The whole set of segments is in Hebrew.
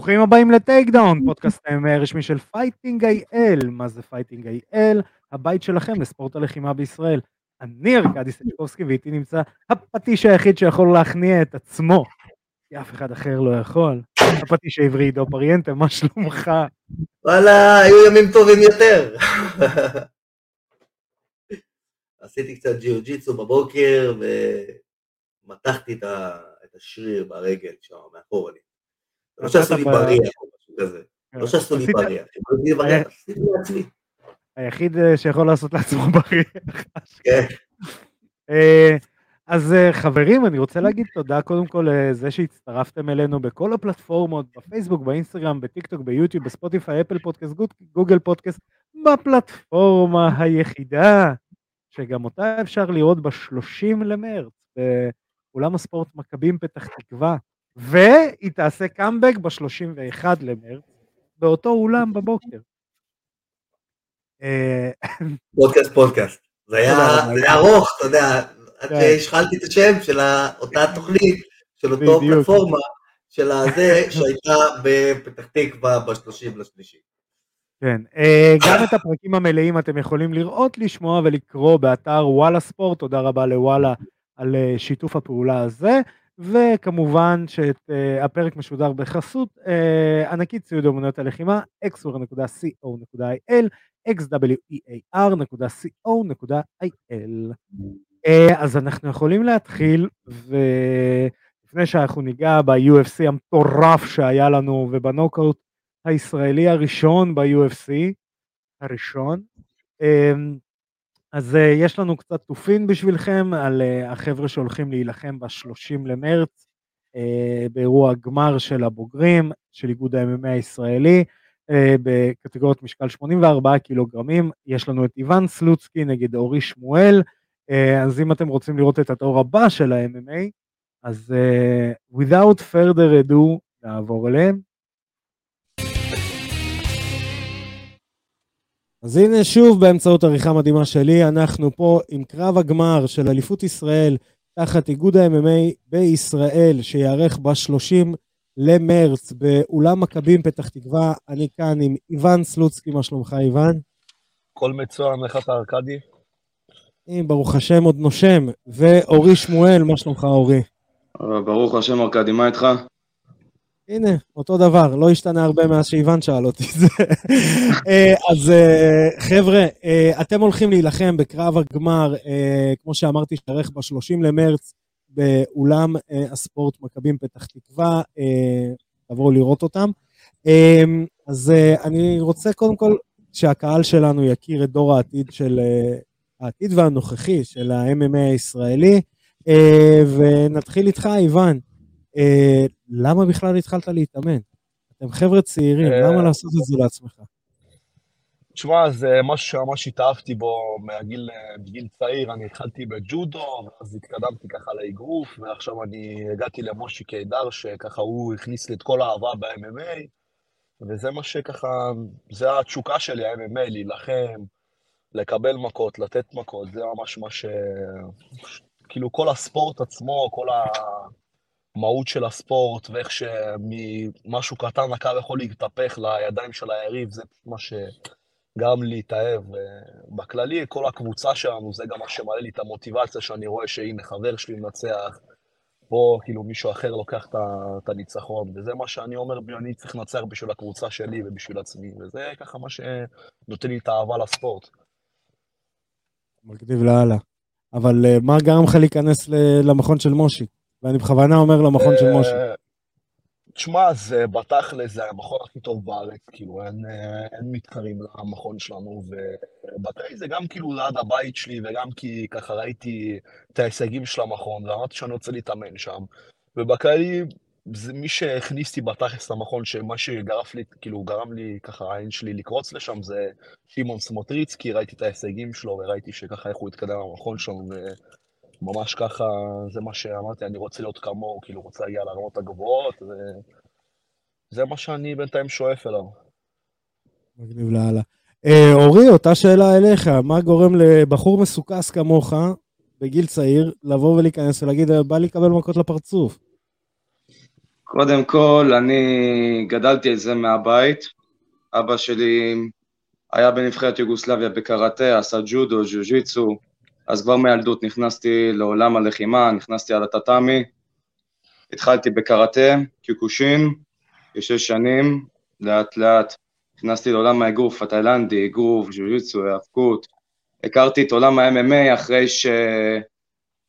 ברוכים הבאים ל Takedown, פודקאסט הרשמי של Fighting IL. מה זה Fighting IL? הבית שלכם לספורט הלחימה בישראל. אני ארכדי סצ'קובסקי ואיתי נמצא הפטיש היחיד שיכול להכניע את עצמו, כי אף אחד אחר לא יכול. הפטיש העברי עידו פריאנטה, מה שלומך? וואלה, היו ימים טובים יותר. עשיתי קצת ג'יו ג'יצו בבוקר ומתחתי את השריר ברגל שם, מאחור. לא שעשו לי בריח או משהו כזה. לא שעשו לי בריח, עשיתי לעצמי. היחיד אה, שיכול לעשות לעצמו בריח. כן. אה, אז אה, חברים, אני רוצה להגיד תודה קודם כל לזה שהצטרפתם אלינו בכל הפלטפורמות, בפייסבוק, באינסטגרם, בטיקטוק, ביוטיוב, בספוטיפיי, אפל פודקאסט, גוגל פודקאסט, בפלטפורמה היחידה, שגם אותה אפשר לראות ב-30 למרץ, באולם הספורט מכבים פתח תקווה, והיא תעשה קאמבק ב-31 למרץ, באותו אולם בבוקר. אה, פודקאסט פודקאסט. זה היה ארוך, אתה יודע, עד כן. שהשחלתי את השם של אותה תוכנית, של אותו פלטפורמה, של הזה שהייתה בפתח תקווה ב-30 לשלישי. כן, אה, גם את הפרקים המלאים אתם יכולים לראות, לשמוע ולקרוא באתר וואלה ספורט, תודה רבה לוואלה על אה, שיתוף הפעולה הזה. וכמובן שהפרק משודר בחסות אה, ענקית ציוד אמנויות הלחימה, xwer.co.il, xwear.co.il. אה, אז אנחנו יכולים להתחיל, ולפני שאנחנו ניגע ב-UFC המטורף שהיה לנו ובנוקאוט הישראלי הראשון ב-UFC, הראשון, אה, אז uh, יש לנו קצת תופין בשבילכם על uh, החבר'ה שהולכים להילחם ב-30 למרץ uh, באירוע גמר של הבוגרים של איגוד ה-MMA הישראלי בקטגוריות משקל 84 קילוגרמים. יש לנו את איוון סלוצקי נגד אורי שמואל, אז אם אתם רוצים לראות את התור הבא של ה-MMA, אז without further ado נעבור אליהם. אז הנה שוב באמצעות עריכה מדהימה שלי, אנחנו פה עם קרב הגמר של אליפות ישראל תחת איגוד ה-MMA בישראל, שיארך ב-30 למרץ באולם מכבים פתח תקווה. אני כאן עם איוון סלוצקי, מה שלומך איוון? כל מצוין, אתה ארכדי? ברוך השם עוד נושם. ואורי שמואל, מה שלומך אורי? ברוך השם ארכדי, מה איתך? הנה, אותו דבר, לא השתנה הרבה מאז שאיוון שאל אותי את זה. אה, אז אה, חבר'ה, אה, אתם הולכים להילחם בקרב הגמר, כמו שאמרתי, שערך ב-30 למרץ באולם הספורט מכבים פתח תקווה, תבואו לראות אותם. אז אני רוצה קודם כל שהקהל שלנו יכיר את דור העתיד של, העתיד והנוכחי של ה-MMA הישראלי, ונתחיל איתך, איוון. אה, למה בכלל התחלת להתאמן? אתם חבר'ה צעירים, אה, למה לעשות את זה לעצמך? תשמע, זה משהו שממש התאהבתי בו מהגיל, בגיל צעיר, אני התחלתי בג'ודו, ואז התקדמתי ככה לאגרוף, ועכשיו אני הגעתי למושי קידר, שככה הוא הכניס לי את כל האהבה ב-MMA, וזה מה שככה, זה התשוקה שלי, ה-MMA, להילחם, לקבל מכות, לתת מכות, זה ממש מה ש... כאילו כל הספורט עצמו, כל ה... המהות של הספורט, ואיך שמשהו קטן הקו יכול להתהפך לידיים של היריב, זה מה שגרם לי להתאהב. בכללי, כל הקבוצה שלנו, זה גם מה שמעלה לי את המוטיבציה, שאני רואה שהנה, חבר שלי מנצח, פה כאילו מישהו אחר לוקח את הניצחון, וזה מה שאני אומר, אני צריך לנצח בשביל הקבוצה שלי ובשביל עצמי, וזה ככה מה שנותן לי את האהבה לספורט. מגניב לאללה. אבל אה, מה גרם לך להיכנס למכון של מושי? ואני בכוונה אומר למכון של משה. תשמע, זה בתכל'ס, זה המכון הכי טוב בארץ, כאילו, אין, אין מתחרים למכון שלנו, ובתי זה גם כאילו ליד הבית שלי, וגם כי ככה ראיתי את ההישגים של המכון, ואמרתי שאני רוצה להתאמן שם. ובכללי, זה מי שהכניס אותי בתכלס למכון, שמה שגרף לי, כאילו, גרם לי ככה העין שלי לקרוץ לשם, זה שמעון סמוטריצקי, ראיתי את ההישגים שלו, וראיתי שככה איך הוא התקדם למכון שלנו, ממש ככה, זה מה שאמרתי, אני רוצה להיות כמוהו, כאילו, רוצה להגיע לרמות הגבוהות, וזה מה שאני בינתיים שואף אליו. מגניב לאללה. אה, אורי, אותה שאלה אליך, מה גורם לבחור מסוכס כמוך, בגיל צעיר, לבוא ולהיכנס ולהגיד, בא לי לקבל מכות לפרצוף? קודם כל, אני גדלתי את זה מהבית. אבא שלי היה בנבחרת יוגוסלביה בקראטה, עשה ג'ודו, ג'ו-ג'יצו, אז כבר מילדות נכנסתי לעולם הלחימה, נכנסתי על הטאטאמי. התחלתי בקראטה, קיוקושין, כשש שנים, לאט לאט נכנסתי לעולם האגרוף התאילנדי, אגרוף, ג'ו-ג'יצו, האבקות. הכרתי את עולם ה-MMA אחרי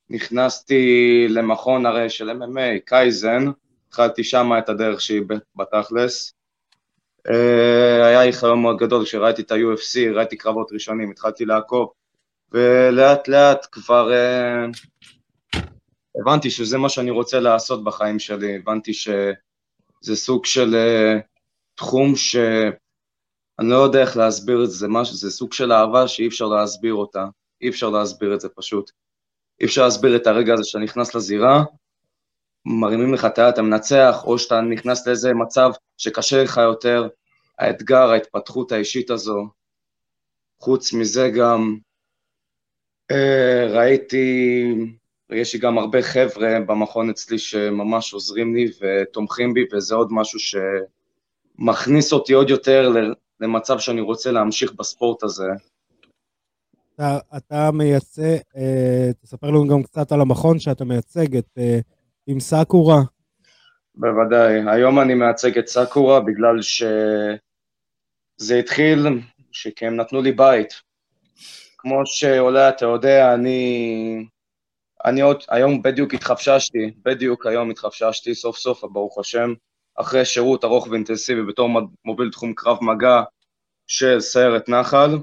שנכנסתי למכון הרי של MMA, קייזן, התחלתי שם את הדרך שלי בתכלס. אה, היה לי חלום מאוד גדול כשראיתי את ה-UFC, ראיתי קרבות ראשונים, התחלתי לעקוב, ולאט לאט כבר אה, הבנתי שזה מה שאני רוצה לעשות בחיים שלי, הבנתי שזה סוג של אה, תחום שאני לא יודע איך להסביר את זה, משהו, זה סוג של אהבה שאי אפשר להסביר אותה, אי אפשר להסביר את זה פשוט. אי אפשר להסביר את הרגע הזה שאתה נכנס לזירה, מרימים לך את היד, אתה מנצח, או שאתה נכנס לאיזה מצב שקשה לך יותר, האתגר, ההתפתחות האישית הזו. חוץ מזה גם ראיתי, יש לי גם הרבה חבר'ה במכון אצלי שממש עוזרים לי ותומכים בי, וזה עוד משהו שמכניס אותי עוד יותר למצב שאני רוצה להמשיך בספורט הזה. אתה, אתה מייצג, אה, תספר לנו גם קצת על המכון שאתה מייצג, את אה, עם סאקורה. בוודאי. היום אני מייצג את סאקורה בגלל שזה התחיל, כי הם נתנו לי בית. כמו שאולי אתה יודע, אני... אני עוד, היום בדיוק התחפששתי, בדיוק היום התחפששתי, סוף סוף, ברוך השם, אחרי שירות ארוך ואינטנסיבי בתור מוביל תחום קרב מגע של סיירת נחל,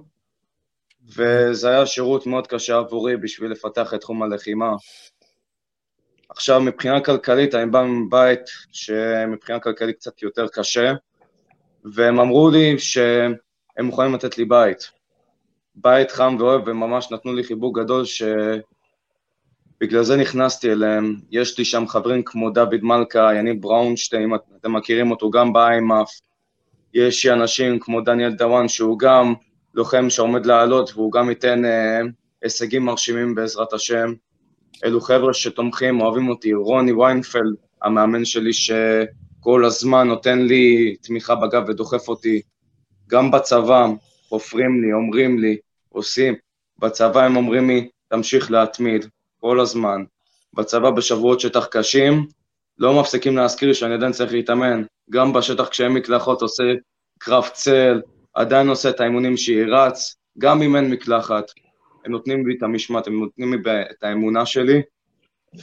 וזה היה שירות מאוד קשה עבורי בשביל לפתח את תחום הלחימה. עכשיו, מבחינה כלכלית, אני בא מבית שמבחינה כלכלית קצת יותר קשה, והם אמרו לי שהם מוכנים לתת לי בית. בית חם ואוהב, וממש נתנו לי חיבוק גדול שבגלל זה נכנסתי אליהם. יש לי שם חברים כמו דוד מלכה, יניב בראונשטיין, אתם מכירים אותו גם ב IMMAF. יש אנשים כמו דניאל דוואן, שהוא גם לוחם שעומד לעלות, והוא גם ייתן אה, הישגים מרשימים בעזרת השם. אלו חבר'ה שתומכים, אוהבים אותי, רוני ויינפלד, המאמן שלי שכל הזמן נותן לי תמיכה בגב ודוחף אותי, גם בצבא, חופרים לי, אומרים לי, עושים, בצבא הם אומרים לי, תמשיך להתמיד, כל הזמן. בצבא בשבועות שטח קשים, לא מפסיקים להזכיר שאני עדיין צריך להתאמן. גם בשטח כשאין מקלחות עושה קרב צל, עדיין עושה את האימונים שהיא רץ, גם אם אין מקלחת. הם נותנים לי את המשמעת, הם נותנים לי את האמונה שלי,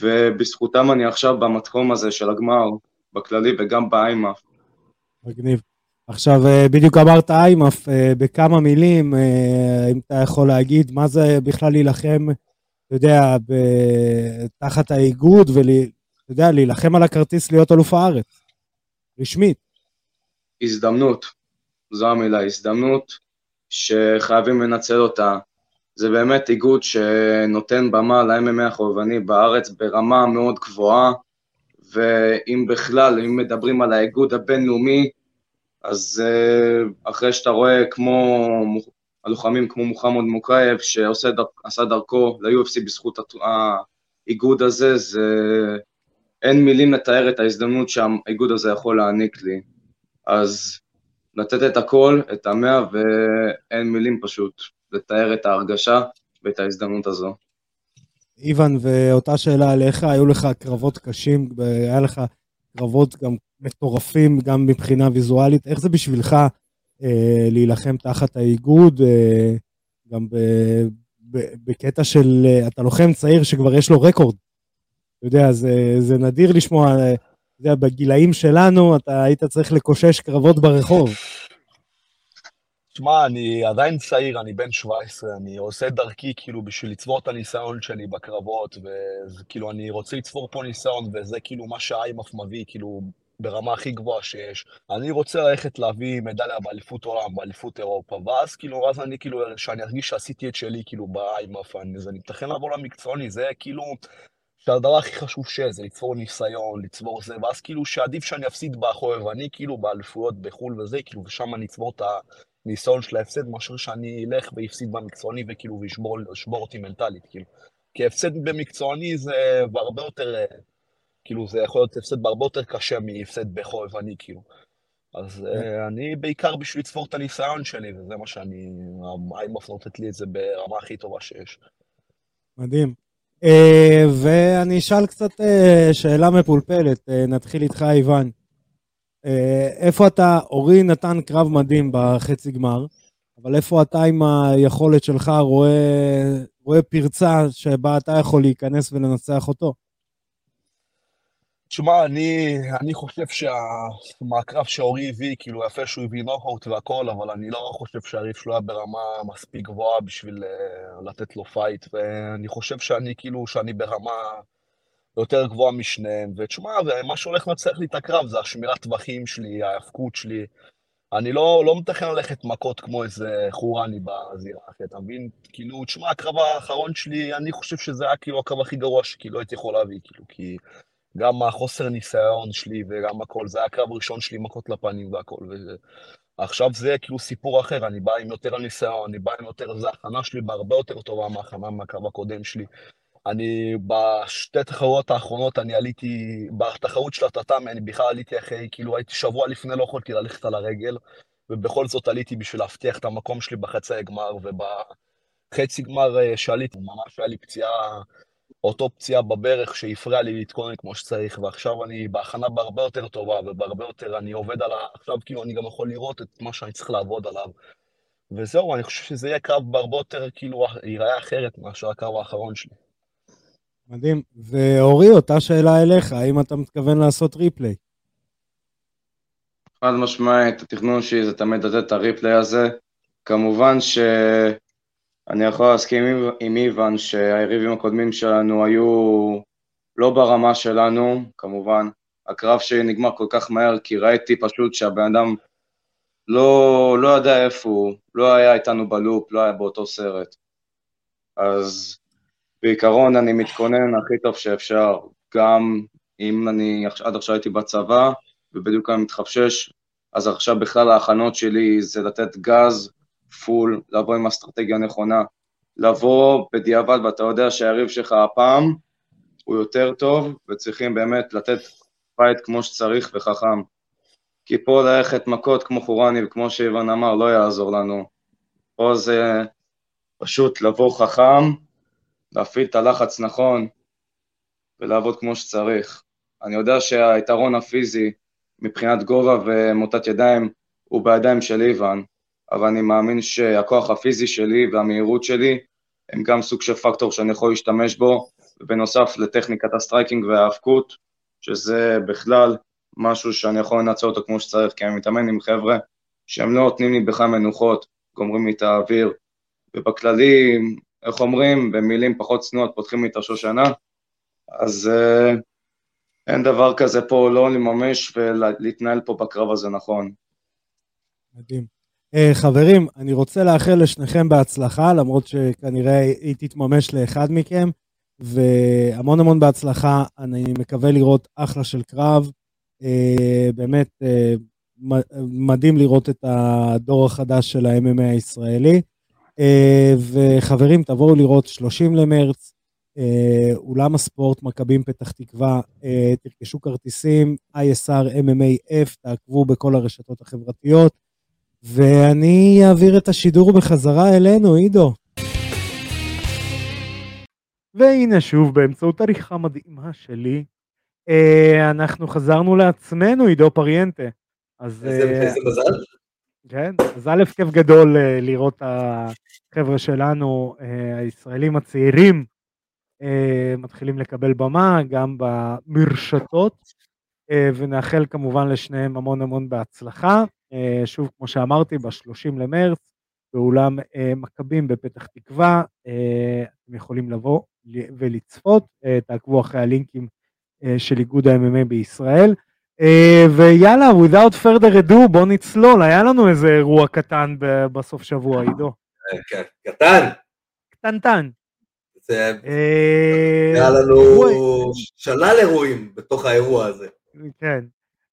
ובזכותם אני עכשיו במתחום הזה של הגמר, בכללי וגם באיימאף. מגניב. עכשיו, אה, בדיוק אמרת איימאף, אה, בכמה מילים, אה, אם אתה יכול להגיד, מה זה בכלל להילחם, אתה יודע, תחת האיגוד, ואתה יודע, להילחם על הכרטיס להיות אלוף הארץ, רשמית. הזדמנות, זו המילה, הזדמנות שחייבים לנצל אותה. זה באמת איגוד שנותן במה ל-MMA החובבני בארץ ברמה מאוד גבוהה, ואם בכלל, אם מדברים על האיגוד הבינלאומי, אז uh, אחרי שאתה רואה כמו הלוחמים כמו מוחמד מוקייב, שעשה דרכו ל-UFC בזכות האיגוד הזה, זה... אין מילים לתאר את ההזדמנות שהאיגוד הזה יכול להעניק לי. אז לתת את הכל, את המאה, ואין מילים פשוט. לתאר את ההרגשה ואת ההזדמנות הזו. איוון, ואותה שאלה עליך, היו לך קרבות קשים, היה לך קרבות גם מטורפים, גם מבחינה ויזואלית. איך זה בשבילך אה, להילחם תחת האיגוד, אה, גם ב, ב, בקטע של, אה, אתה לוחם צעיר שכבר יש לו רקורד. אתה יודע, זה, זה נדיר לשמוע, אה, אתה יודע, בגילאים שלנו אתה היית צריך לקושש קרבות ברחוב. תשמע, אני עדיין צעיר, אני בן 17, אני עושה דרכי כאילו בשביל לצבור את הניסיון שלי בקרבות, וכאילו אני רוצה לצבור פה ניסיון, וזה כאילו מה שהאיימאף מביא, כאילו, ברמה הכי גבוהה שיש. אני רוצה ללכת להביא מדליה באליפות עולם, באליפות אירופה, ואז כאילו, אז אני כאילו, שאני ארגיש שעשיתי את שלי כאילו באיימאף, אז אני מתכן לעבור למקצועני, זה כאילו... שהדבר הכי חשוב שיש זה לצבור ניסיון, לצבור זה, ואז כאילו שעדיף שאני אפסיד בחורף, ואני כאילו באליפויות בחו"ל וזה, כאילו, ושם אני אצבור את הניסיון של ההפסד, מאשר שאני אלך ואפסיד במקצועני וכאילו, וישבור אותי מנטלית, כאילו. כי הפסד במקצועני זה הרבה יותר, כאילו זה יכול להיות הפסד בהרבה יותר קשה מהפסד בחובבני, כאילו. אז uh, אני בעיקר בשביל לצפור את הניסיון שלי, וזה מה שאני, האיימוף נותנת לי את זה ברמה הכי טובה שיש. מדהים. Uh, ואני אשאל קצת uh, שאלה מפולפלת, נתחיל איתך, איוון. איפה אתה, אורי נתן קרב מדהים בחצי גמר, אבל איפה אתה עם היכולת שלך רואה, רואה פרצה שבה אתה יכול להיכנס ולנצח אותו? תשמע, אני, אני חושב שהקרב שאורי הביא, כאילו יפה שהוא הביא נוקאוט והכל, אבל אני לא חושב שהיריב שלו היה ברמה מספיק גבוהה בשביל uh, לתת לו fight, ואני חושב שאני כאילו, שאני ברמה יותר גבוהה משניהם, ותשמע, מה שהולך לנצח לי את הקרב זה השמירת טווחים שלי, ההאבקות שלי. אני לא, לא מתכנן ללכת מכות כמו איזה horny בזירה, אתה מבין? כאילו, תשמע, הקרב האחרון שלי, אני חושב שזה היה כאילו הקרב הכי גרוע שכאילו הייתי יכול להביא, כאילו, כי... גם החוסר ניסיון שלי וגם הכל, זה היה הקרב הראשון שלי, מכות לפנים והכל. ועכשיו זה כאילו סיפור אחר, אני בא עם יותר ניסיון, אני בא עם יותר, זה הכנה שלי בהרבה יותר טובה מההכנה מהקרב הקודם שלי. אני בשתי תחרויות האחרונות, אני עליתי, בתחרות של הטאטאמי, אני בכלל עליתי אחרי, כאילו הייתי שבוע לפני, לא יכולתי ללכת על הרגל, ובכל זאת עליתי בשביל להבטיח את המקום שלי בחצי הגמר, ובחצי גמר אה, שעליתי, ממש היה לי פציעה אותו פציעה בברך שהפריע לי להתכונן כמו שצריך, ועכשיו אני בהכנה בהרבה יותר טובה ובהרבה יותר, אני עובד על ה... עכשיו כאילו אני גם יכול לראות את מה שאני צריך לעבוד עליו. וזהו, אני חושב שזה יהיה קרב בהרבה יותר, כאילו, ייראה אחרת מאשר הקרב האחרון שלי. מדהים. ואורי, אותה שאלה אליך, האם אתה מתכוון לעשות ריפליי? חד משמעית, התכנון שלי זה תמיד לתת את הריפליי הזה. כמובן ש... אני יכול להסכים עם איוון שהיריבים הקודמים שלנו היו לא ברמה שלנו, כמובן. הקרב שלי נגמר כל כך מהר, כי ראיתי פשוט שהבן אדם לא, לא יודע איפה הוא, לא היה איתנו בלופ, לא היה באותו סרט. אז בעיקרון אני מתכונן הכי טוב שאפשר, גם אם אני עד עכשיו הייתי בצבא, ובדיוק אני מתחפשש, אז עכשיו בכלל ההכנות שלי זה לתת גז פול, לבוא עם אסטרטגיה נכונה, לבוא בדיעבד ואתה יודע שהיריב שלך הפעם הוא יותר טוב וצריכים באמת לתת fight כמו שצריך וחכם. כי פה ללכת מכות כמו horny וכמו שאיוון אמר לא יעזור לנו. פה זה פשוט לבוא חכם, להפעיל את הלחץ נכון ולעבוד כמו שצריך. אני יודע שהיתרון הפיזי מבחינת גובה ומוטת ידיים הוא בידיים של איוון, אבל אני מאמין שהכוח הפיזי שלי והמהירות שלי הם גם סוג של פקטור שאני יכול להשתמש בו, ובנוסף לטכניקת ה striking וההאבקות, שזה בכלל משהו שאני יכול לנצל אותו כמו שצריך, כי אני מתאמן עם חבר'ה שהם לא נותנים לי בכלל מנוחות, גומרים לי את האוויר, ובכללי, איך אומרים, במילים פחות צנועות פותחים לי את השושנה, אז uh, אין דבר כזה פה לא לממש ולהתנהל פה בקרב הזה נכון. מדהים. Uh, חברים, אני רוצה לאחל לשניכם בהצלחה, למרות שכנראה היא תתממש לאחד מכם, והמון המון בהצלחה. אני מקווה לראות אחלה של קרב. Uh, באמת uh, מדהים לראות את הדור החדש של ה-MMA הישראלי. וחברים, תבואו לראות 30 למרץ, אולם הספורט מכבים פתח תקווה, תרכשו כרטיסים, ISR MMA F, תעקבו בכל הרשתות החברתיות. ואני אעביר את השידור בחזרה אלינו, עידו. והנה שוב, באמצעות עריכה מדהימה שלי, אה, אנחנו חזרנו לעצמנו, עידו פריאנטה. אז... איזה אה, מזל. כן, אז א', כיף גדול אה, לראות את החבר'ה שלנו, הישראלים הצעירים, מתחילים לקבל במה, גם במרשתות, ונאחל כמובן לשניהם המון המון בהצלחה. אה, שוב, כמו שאמרתי, ב-30 למרץ, באולם אה, מכבים בפתח תקווה, אה, אתם יכולים לבוא ולצפות, תעקבו אחרי הלינקים של איגוד ה-MMA בישראל. ויאללה, without further ado, בוא נצלול, היה לנו איזה אירוע קטן בסוף שבוע, עידו. כן, קטן. קטנטן. היה לנו שלל אירועים בתוך האירוע הזה. כן.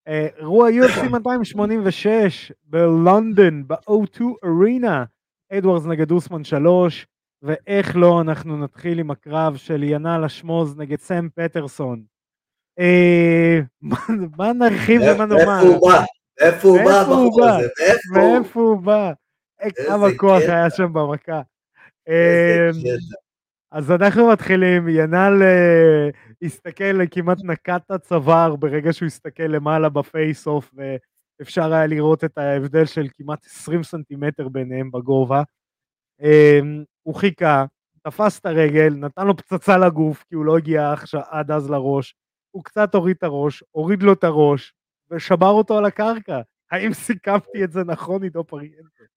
אירוע UFC 286 בלונדון, ב-O2 ארינה, אדוארדס נגד אוסמן 3, ואיך לא, אנחנו נתחיל עם הקרב של ינאל אשמוז נגד סם פטרסון. אה, מה נרחיב ומה נאמר? מאיפה הוא בא? מאיפה הוא בא הבחור הזה? מאיפה הוא בא? כמה כוח היה שם במכה. אז אנחנו מתחילים, ינאל אה, הסתכל, כמעט נקע ת'צוואר ברגע שהוא הסתכל למעלה ב face off, ואפשר היה לראות את ההבדל של כמעט 20 סנטימטר ביניהם בגובה. אמ, הוא חיכה, תפס את הרגל, נתן לו פצצה לגוף, כי הוא לא הגיע עד אז לראש, הוא קצת הוריד את הראש, הוריד לו את הראש, ושבר אותו על הקרקע. האם סיכמתי את זה נכון, עידו פריאנטה?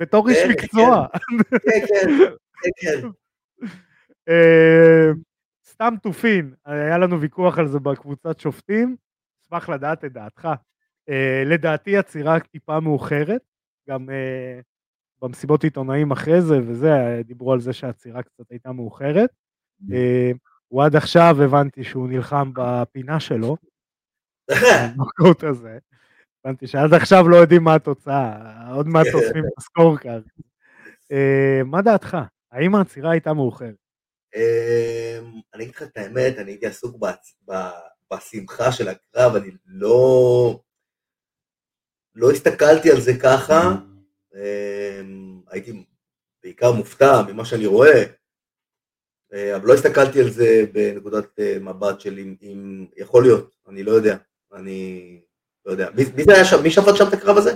בתור איש כן, מקצוע. כן, כן, כן. כן. אה, סתם תופין, היה לנו ויכוח על זה בקבוצת שופטים, אשמח לדעת את דעתך. אה, לדעתי עצירה טיפה מאוחרת, גם אה, במסיבות עיתונאים אחרי זה וזה, דיברו על זה שהעצירה קצת הייתה מאוחרת. הוא עד עכשיו הבנתי שהוא נלחם בפינה שלו, במקוט הזה. הבנתי שעד עכשיו לא יודעים מה התוצאה, עוד מעט. אוספים את הסקורקארד. אה, מה דעתך? האם העצירה הייתה מאוחרת? אמ, אני אגיד לך את האמת, אני הייתי עסוק בשמחה של הקרב, אני לא... לא הסתכלתי על זה ככה, אמ, הייתי בעיקר מופתע ממה שאני רואה, אה, אבל לא הסתכלתי על זה בנקודת אה, מבט של אם יכול להיות, אני לא יודע, אני לא יודע. מי זה היה שם? מי שפט שם את הקרב הזה?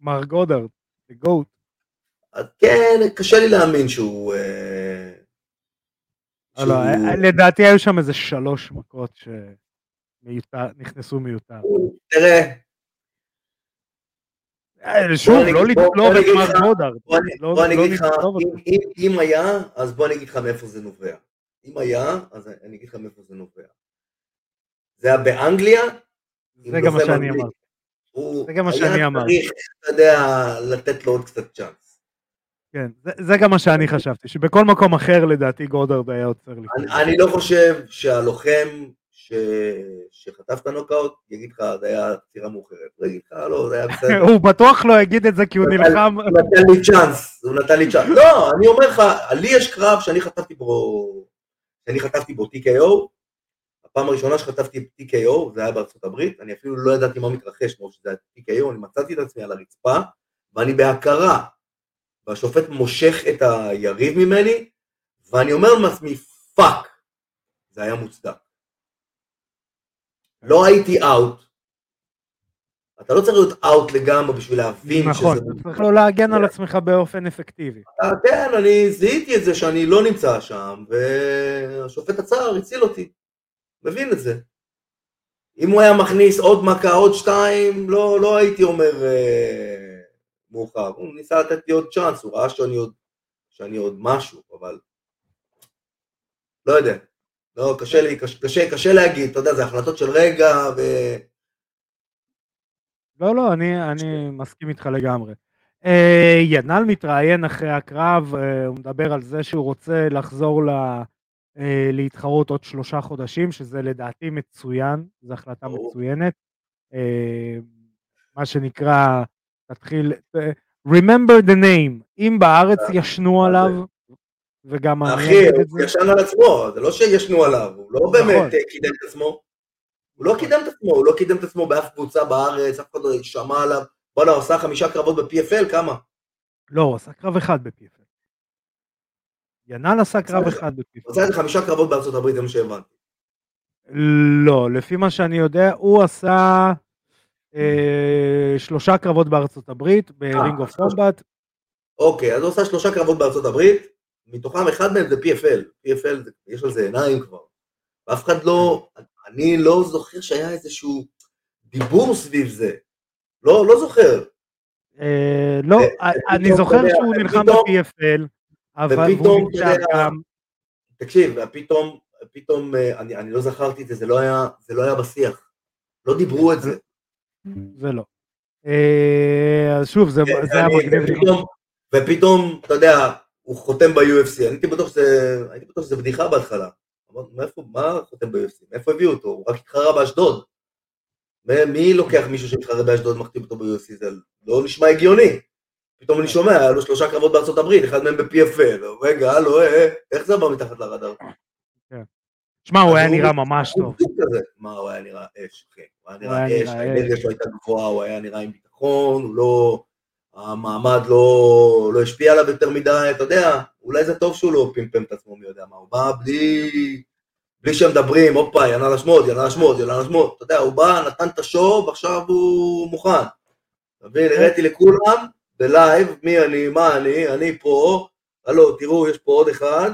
מר גודרד, the goat. כן, קשה לי להאמין שהוא... אה, לא, לדעתי היו שם איזה שלוש מכות שנכנסו מיותר. תראה, שוב, לא לתלוב את מר גודרד. לא- בוא אני לא אגיד לך, אם היה, אז בוא אני אגיד לך מאיפה זה נובע. אם היה, אז אני אגיד לך מאיפה זה נובע. זה היה באנגליה, זה גם מה שאני אמרתי. זה גם מה שאני אמרתי. צריך, אתה יודע, לתת לו עוד קצת צ'אנס. כן, זה, זה גם מה שאני חשבתי, שבכל מקום אחר לדעתי גודרד היה עוצר לי. אני, אני לא חושב שהלוחם ש... שחטף את הנוקאוט יגיד לך, זה היה עצירה מאוחרת. הוא יגיד לך, לא, זה היה בסדר. הוא בטוח לא יגיד את זה כי הוא נלחם. הוא נתן לי צ'אנס, הוא נתן לי צ'אנס. לא, אני אומר לך, לי יש קרב שאני חטפתי בו, שאני חטפתי בו TKO, הפעם הראשונה שחטפתי TKO, זה היה בארצות הברית, אני אפילו לא ידעתי מה מתרחש, כמו שזה היה TKO, אני מצאתי את עצמי על הרצפה, ואני בהכרה, והשופט מושך את היריב ממני, ואני אומר לעצמי, fuck, זה היה מוצדק. לא הייתי out, אתה לא צריך להיות out לגמרי בשביל להבין נכון, שזה... נכון, אתה צריך לא להגן על עצמך באופן אפקטיבי. כן, אני זיהיתי את זה שאני לא נמצא שם, והשופט עצר, הציל אותי. מבין את זה. אם הוא היה מכניס עוד מכה, עוד שתיים, לא, לא הייתי אומר אה, מאוחר. הוא ניסה לתת לי עוד צ'אנס, הוא ראה שאני עוד, שאני עוד משהו, אבל לא יודע. לא, קשה לי, קשה, קשה, קשה להגיד, אתה יודע, זה החלטות של רגע ו... לא, לא, אני, אני מסכים איתך לגמרי. אה, ינאל מתראיין אחרי הקרב, אה, הוא מדבר על זה שהוא רוצה לחזור ל... אה, להתחרות עוד שלושה חודשים, שזה לדעתי מצוין, זו החלטה מצוינת. אה, מה שנקרא, תתחיל, אה, remember the name, אם בארץ ישנו עליו, וגם אחי, הוא ישן על עצמו, זה לא שישנו עליו, הוא לא באמת נכון. קידם את עצמו. הוא לא נכון. קידם את עצמו, הוא לא קידם את עצמו באף קבוצה בארץ, אף אחד לא שמע עליו. בואנה, הוא עשה חמישה קרבות ב-PFL, כמה? לא, הוא עשה קרב אחד ב-PFL. ינאל עשה קרב אחד בפיפ"א. עשה איזה חמישה קרבות בארצות הברית, זה מה שהבנתי. לא, לפי מה שאני יודע, הוא עשה אה, שלושה קרבות בארצות הברית, ברינג אוף קומבט. אוקיי, אז הוא עשה שלושה קרבות בארצות הברית, מתוכם אחד מהם זה PFL, PFL יש על זה עיניים כבר, ואף אחד לא, אני לא זוכר שהיה איזשהו דיבור סביב זה, לא, לא זוכר. אה, לא, אני זוכר שהוא נלחם ב-PFL, אבל הוא נמצא גם... תקשיב, פתאום, פתאום, אה, אני, אני לא זכרתי את זה, זה לא היה, זה לא היה בשיח. לא דיברו את זה. זה לא. אה, אז שוב, זה, כן, זה היה מגניב. ופתאום, ופתאום, אתה יודע, הוא חותם ב-UFC, אני הייתי בטוח שזה, הייתי בטוח שזה בדיחה בהתחלה. מאיפה, מה חותם ב-UFC? מאיפה הביאו אותו? הוא רק התחרה באשדוד. מי לוקח מישהו שמתחרה באשדוד ומחתים אותו ב-UFC? זה לא נשמע הגיוני. פתאום אני שומע, היה לו שלושה קרבות בארצות הברית, אחד מהם ב-PFL, רגע, הלו, אה, אה, איך זה עבר מתחת לרדאר? כן. שמע, הוא היה נראה ממש טוב. מה, הוא היה נראה אש, אחי. הוא היה נראה אש, האנרגיה. שלו הייתה גבוהה, הוא היה נראה עם ביטחון, הוא לא... המעמד לא, לא השפיע עליו יותר מדי, אתה יודע, אולי זה טוב שהוא לא פמפם את עצמו, מי יודע מה, הוא בא בלי, בלי שמדברים, הופה, ינאל השמוד, ינאל השמוד, ינאל השמוד, אתה יודע, הוא בא, נתן את השואו, ועכשיו הוא מוכן. אתה מבין, הראיתי לכולם, בלייב, מי אני, מה אני, אני פה, הלו, תראו, יש פה עוד אחד,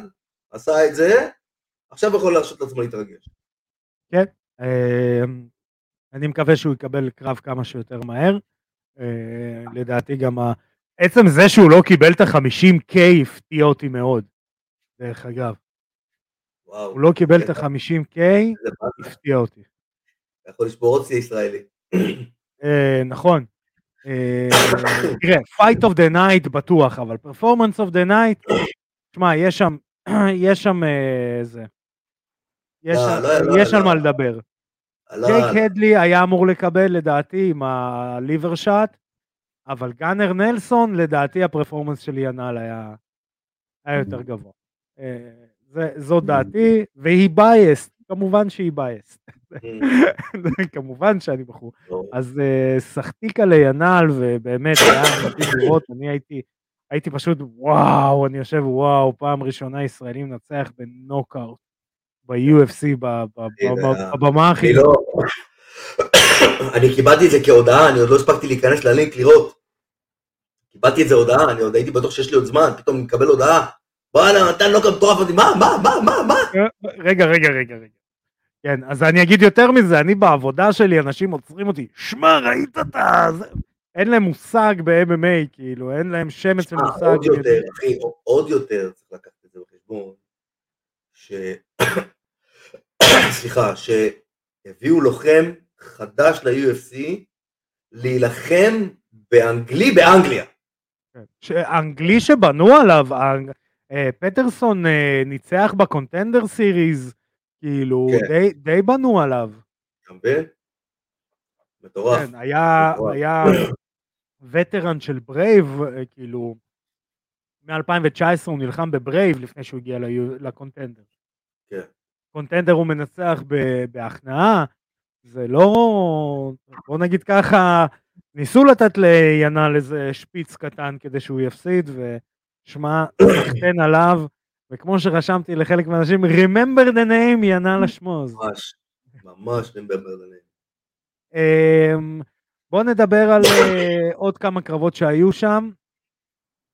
עשה את זה, עכשיו יכול להרשות לעצמו להתרגש. אה, אני מקווה שהוא יקבל קרב כמה שיותר מהר. אה, לדעתי גם ה... עצם זה שהוא לא קיבל את ה-50K הפתיע אותי מאוד, דרך אגב. וואו, הוא לא קיבל את ה-50K, זה באסה, הפתיע אותי. אתה יכול לשבור עוד שיא ישראלי. אה, נכון. אה, תראה, fight of the night בטוח, אבל performance of the night, תשמע, יש שם, יש שם אה, זה. יש לא, לא, לא, יש על. מה לדבר. ג'ייק הדלי היה אמור לקבל לדעתי עם הליבר שאט, אבל גאנר נלסון לדעתי הפרפורמנס של ינאל היה, היה יותר גבוה. אה, זה, זו דעתי, והיא בייסט, כמובן שהיא בייסט. כמובן שאני בחור. לא. אז אה, סחטיקה לינאל, ובאמת היה מדהים לראות, אני הייתי, הייתי פשוט וואו, אני יושב וואו, פעם ראשונה ישראלי מנצח בנוקאוט ב-UFC, בבמה הכי... אני לא... אני קיבלתי את זה כהודעה, אני עוד לא הספקתי להיכנס ללינק לראות. קיבלתי את זה הודעה, אני עוד הייתי בטוח שיש לי עוד זמן, פתאום אני מקבל הודעה. וואלה, נתן גם מטורף, מה, מה, מה, מה, מה? רגע, רגע, רגע, רגע. כן, אז אני אגיד יותר מזה, אני בעבודה שלי, אנשים עוצרים אותי, שמע, ראית את ה... זה?" אין להם מושג ב-MMA, כאילו, אין להם שמץ של מושג. עוד יותר, אחי, עוד יותר צריך לקחת את זה בחשבון, ש... סליחה, שהביאו לוחם חדש ל-UFC להילחם באנגלי באנגליה. כן. האנגלי שבנו עליו, אה, פטרסון אה, ניצח ב Contender Series, כאילו, כן. די- די בנו עליו. אתה מבין? מטורף. כן, היה, מטורף. היה וטרן של Brave, אה, כאילו, מ-2019 הוא נלחם ב Brave לפני שהוא הגיע ל Contender. כן. קונטנדר הוא מנצח ב- בהכנעה, זה לא, בוא נגיד ככה, ניסו לתת לינאל איזה שפיץ קטן כדי שהוא יפסיד, ושמע, סחטיין עליו, וכמו שרשמתי לחלק מהאנשים, remember the name ינאל אשמוז. ממש, ממש נמברדנים. אמ, בואו נדבר על אה, עוד כמה קרבות שהיו שם,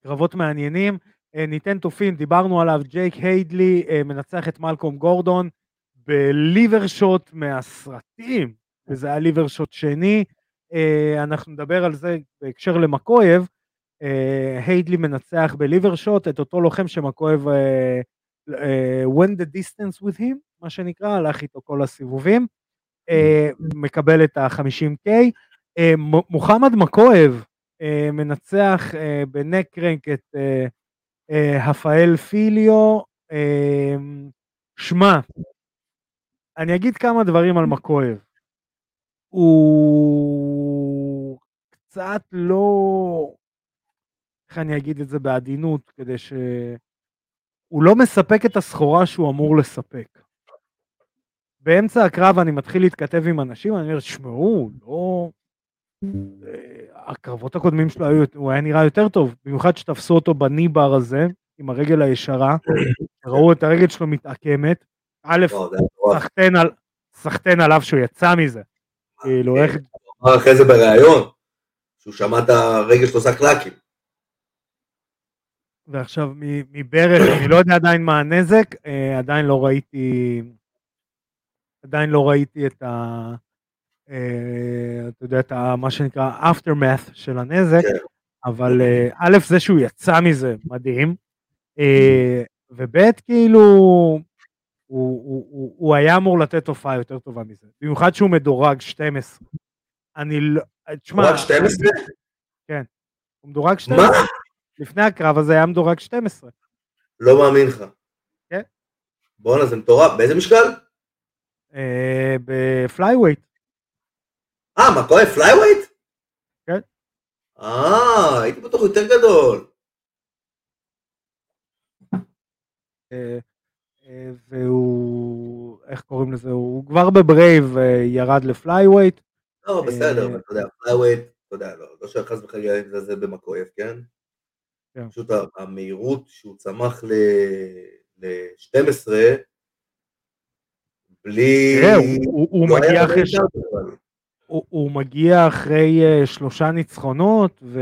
קרבות מעניינים. אה, ניתן תופין, דיברנו עליו, ג'ייק היידלי אה, מנצח את מלקום גורדון בליבר שוט מהסרטים, וזה היה ליבר שוט שני. אנחנו נדבר על זה בהקשר למקויב. אה, היידלי מנצח בליבר שוט את אותו לוחם שמקויב אה, אה, went the distance with him, מה שנקרא, הלך איתו כל הסיבובים. מקבל את ה-50K. אה, מ- מוחמד מקויב אה, מנצח בנק קרנק את הפאל פיליו. שמע, אני אגיד כמה דברים על מקויב. הוא קצת לא, איך אני אגיד את זה בעדינות, כדי ש... הוא לא מספק את הסחורה שהוא אמור לספק. באמצע הקרב אני מתחיל להתכתב עם אנשים, אני אומר, שמעו, לא... אה, הקרבות הקודמים שלו, היו, הוא היה נראה יותר טוב, במיוחד שתפסו אותו בניבר הזה, עם הרגל הישרה, ראו את הרגל שלו מתעקמת, א', מטורף. סחטיין על, סחטיין עליו שהוא יצא מזה, כאילו, איך, אמר אחרי זה בריאיון, שהוא שמע את הרגל שלו עושה קלאקים. ועכשיו מברך, אני לא יודע עדיין מה הנזק, אה, עדיין לא ראיתי, עדיין לא ראיתי את ה... אה, אתה יודע, את ה, מה שנקרא aftermath של הנזק, כן. אבל אה, א', זה שהוא יצא מזה, מדהים, וב', כאילו, הוא, הוא, הוא, הוא היה אמור לתת תופעה יותר טובה מזה, במיוחד שהוא מדורג 12. אני לא, תשמע, רק 12? הוא מדורג 12, מה? לפני הקרב הזה היה מדורג 12. לא מאמין לך. כן. בואנה, זה מטורף. באיזה משקל? אה, ב flyweight. אה, מוקאייב? flyweight? כן. אה, הייתי בטוח יותר גדול. אה, אה, והוא... איך קוראים לזה, הוא כבר ב Brave ירד ל flyweight. לא, בסדר, אבל אתה יודע, flyweight, אתה יודע, לא, לא שחס וחלילה זה במוקאייב, כן? כן. פשוט המהירות שהוא צמח ל-12, בלי... תראה, הוא לא מגיע אחרי... הוא מגיע אחרי שלושה ניצחונות, ו...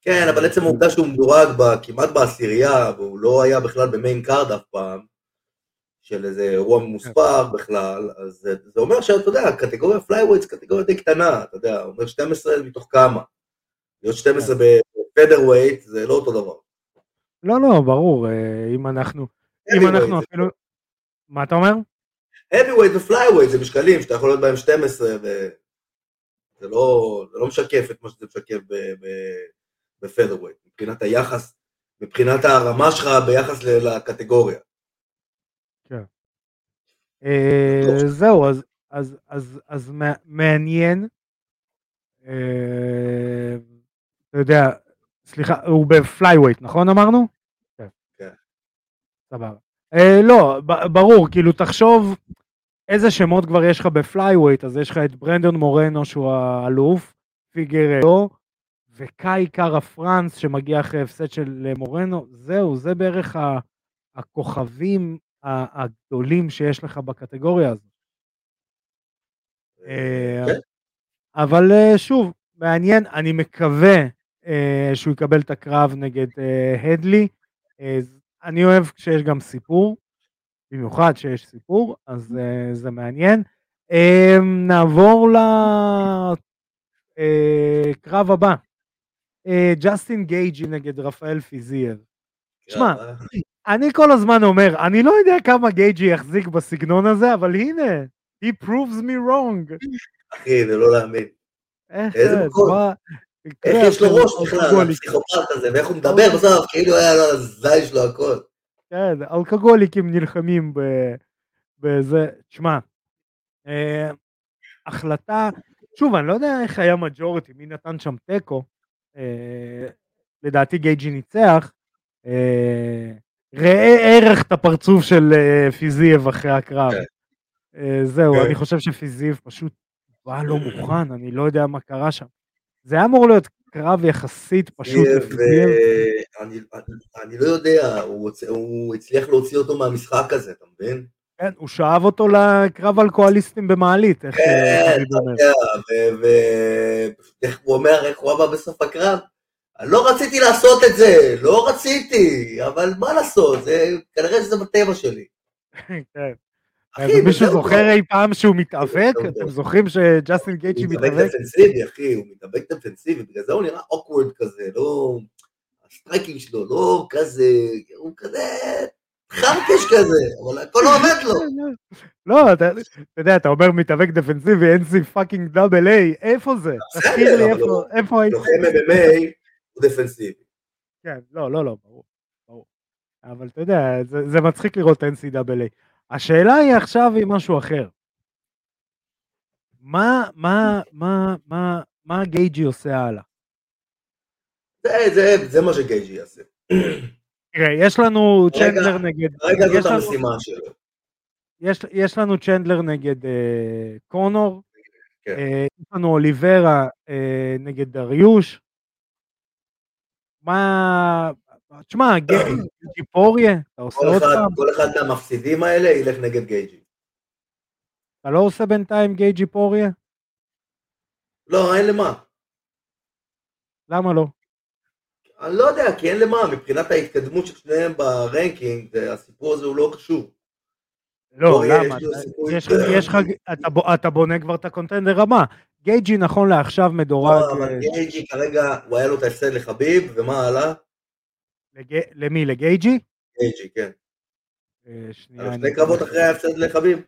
כן, אבל עצם העובדה שהוא מדורג כמעט בעשירייה, והוא לא היה בכלל ב main card אף פעם, של איזה אירוע מוספר בכלל, אז זה, זה אומר שאתה יודע, קטגוריה flyweights קטגוריה די קטנה, אתה יודע, הוא אומר 12 מתוך כמה. להיות 12 ב featherweight זה לא אותו דבר. לא, לא, ברור, אה, אם אנחנו, אם אנחנו אפילו... מה אתה אומר? heavyweight ו flyweight זה משקלים שאתה יכול להיות בהם 12 וזה לא, זה לא משקף את מה שזה משקף ב featherweight, מבחינת היחס, מבחינת הרמה שלך ביחס לקטגוריה. כן. אה, זהו, אז מעניין. אה, אתה יודע, סליחה, הוא ב flyweight, נכון אמרנו? כן. כן. סבבה. אה, לא, ברור, כאילו תחשוב איזה שמות כבר יש לך ב flyweight, אז יש לך את ברנדון מורנו שהוא האלוף, פיגרדו, וקאי קארה פרנס שמגיע אחרי הפסד של מורנו, זהו, זה בערך הכוכבים הגדולים שיש לך בקטגוריה הזאת. אה, כן. אבל אה, שוב, מעניין, אני מקווה אה, שהוא יקבל את הקרב נגד הדלי. אני אוהב כשיש גם סיפור, במיוחד שיש סיפור, אז זה מעניין. נעבור לקרב הבא. ג'סטין גייג'י נגד רפאל פיזיאב. שמע, אני כל הזמן אומר, אני לא יודע כמה גייג'י יחזיק בסגנון הזה, אבל הנה, he proves me wrong. אחי, זה לא להאמין. איזה מקום. איך יש לו ראש בכלל, הפסיכופת הזה, ואיך הוא מדבר בסוף, כאילו היה לו הזין שלו הכל. כן, אלכוהוליקים נלחמים בזה. תשמע, אה, החלטה, שוב, אני לא יודע איך היה majority, מי נתן שם תיקו. אה, לדעתי גייג'י ניצח. אה, ראה ערך את הפרצוף של אה, פיזייב אחרי הקרב. כן. אה, זהו, כן. אני חושב שפיזייב פשוט בא לא מוכן, אני לא יודע מה קרה שם. זה היה אמור להיות קרב יחסית פשוט. אני לא יודע, הוא הצליח להוציא אותו מהמשחק הזה, אתה מבין? כן, הוא שאב אותו לקרב אלכוהוליסטים במעלית, איך כן, אתה יודע, ואיך הוא אומר, איך הוא אמר בסוף הקרב? לא רציתי לעשות את זה, לא רציתי, אבל מה לעשות, זה, כנראה שזה בטבע שלי. כן. אחי, מישהו זוכר אי פעם שהוא מתאבק? אתם זוכרים שג'סטין גייג'י מתאבק? הוא מתאבק דפנסיבי, אחי, הוא מתאבק דפנסיבי, בגלל זה הוא נראה אוקוורד כזה, לא... הסטרייקינג שלו, לא כזה, הוא כזה חרקש כזה, אבל הכל לא עובד לו. לא, אתה יודע, אתה אומר מתאבק דפנסיבי, NC פאקינג דאבל איי, איפה זה? תזכיר לי איפה היית. לוחם MMA הוא דפנסיבי. כן, לא, לא, לא, ברור. אבל אתה יודע, זה, זה מצחיק לראות NCAA. השאלה היא עכשיו היא משהו אחר. מה, מה, מה, מה, מה גייג'י עושה הלאה? זה, זה, זה מה שגייג'י יעשה. תראה, יש לנו צ'נדלר נגד... רגע זאת המשימה שלו. יש, יש לנו צ'נדלר נגד אה, קונור, כן. אה, יש לנו אוליברה אה, נגד דריוש, מה... תשמע, גייג'י פוריה, אתה עושה עוד פעם? כל אחד מהמפסידים האלה ילך נגד גייג'י. אתה לא עושה בינתיים גייג'י פוריה? לא, אין למה. למה לא? אני לא יודע, כי אין למה, מבחינת ההתקדמות של שניהם ב ranking, הסיפור הזה הוא לא קשור. לא, למה? יש לך, אתה בונה כבר את ה contender הבא. גייג'י נכון לעכשיו מדורג... לא, אבל גייג'י כרגע, הוא היה לו את ההפסד לחביב, ומה הלאה? למי? לגייג'י? גייג'י, כן. אה, שנייה. שני קרבות אחרי ההפסד לחביב?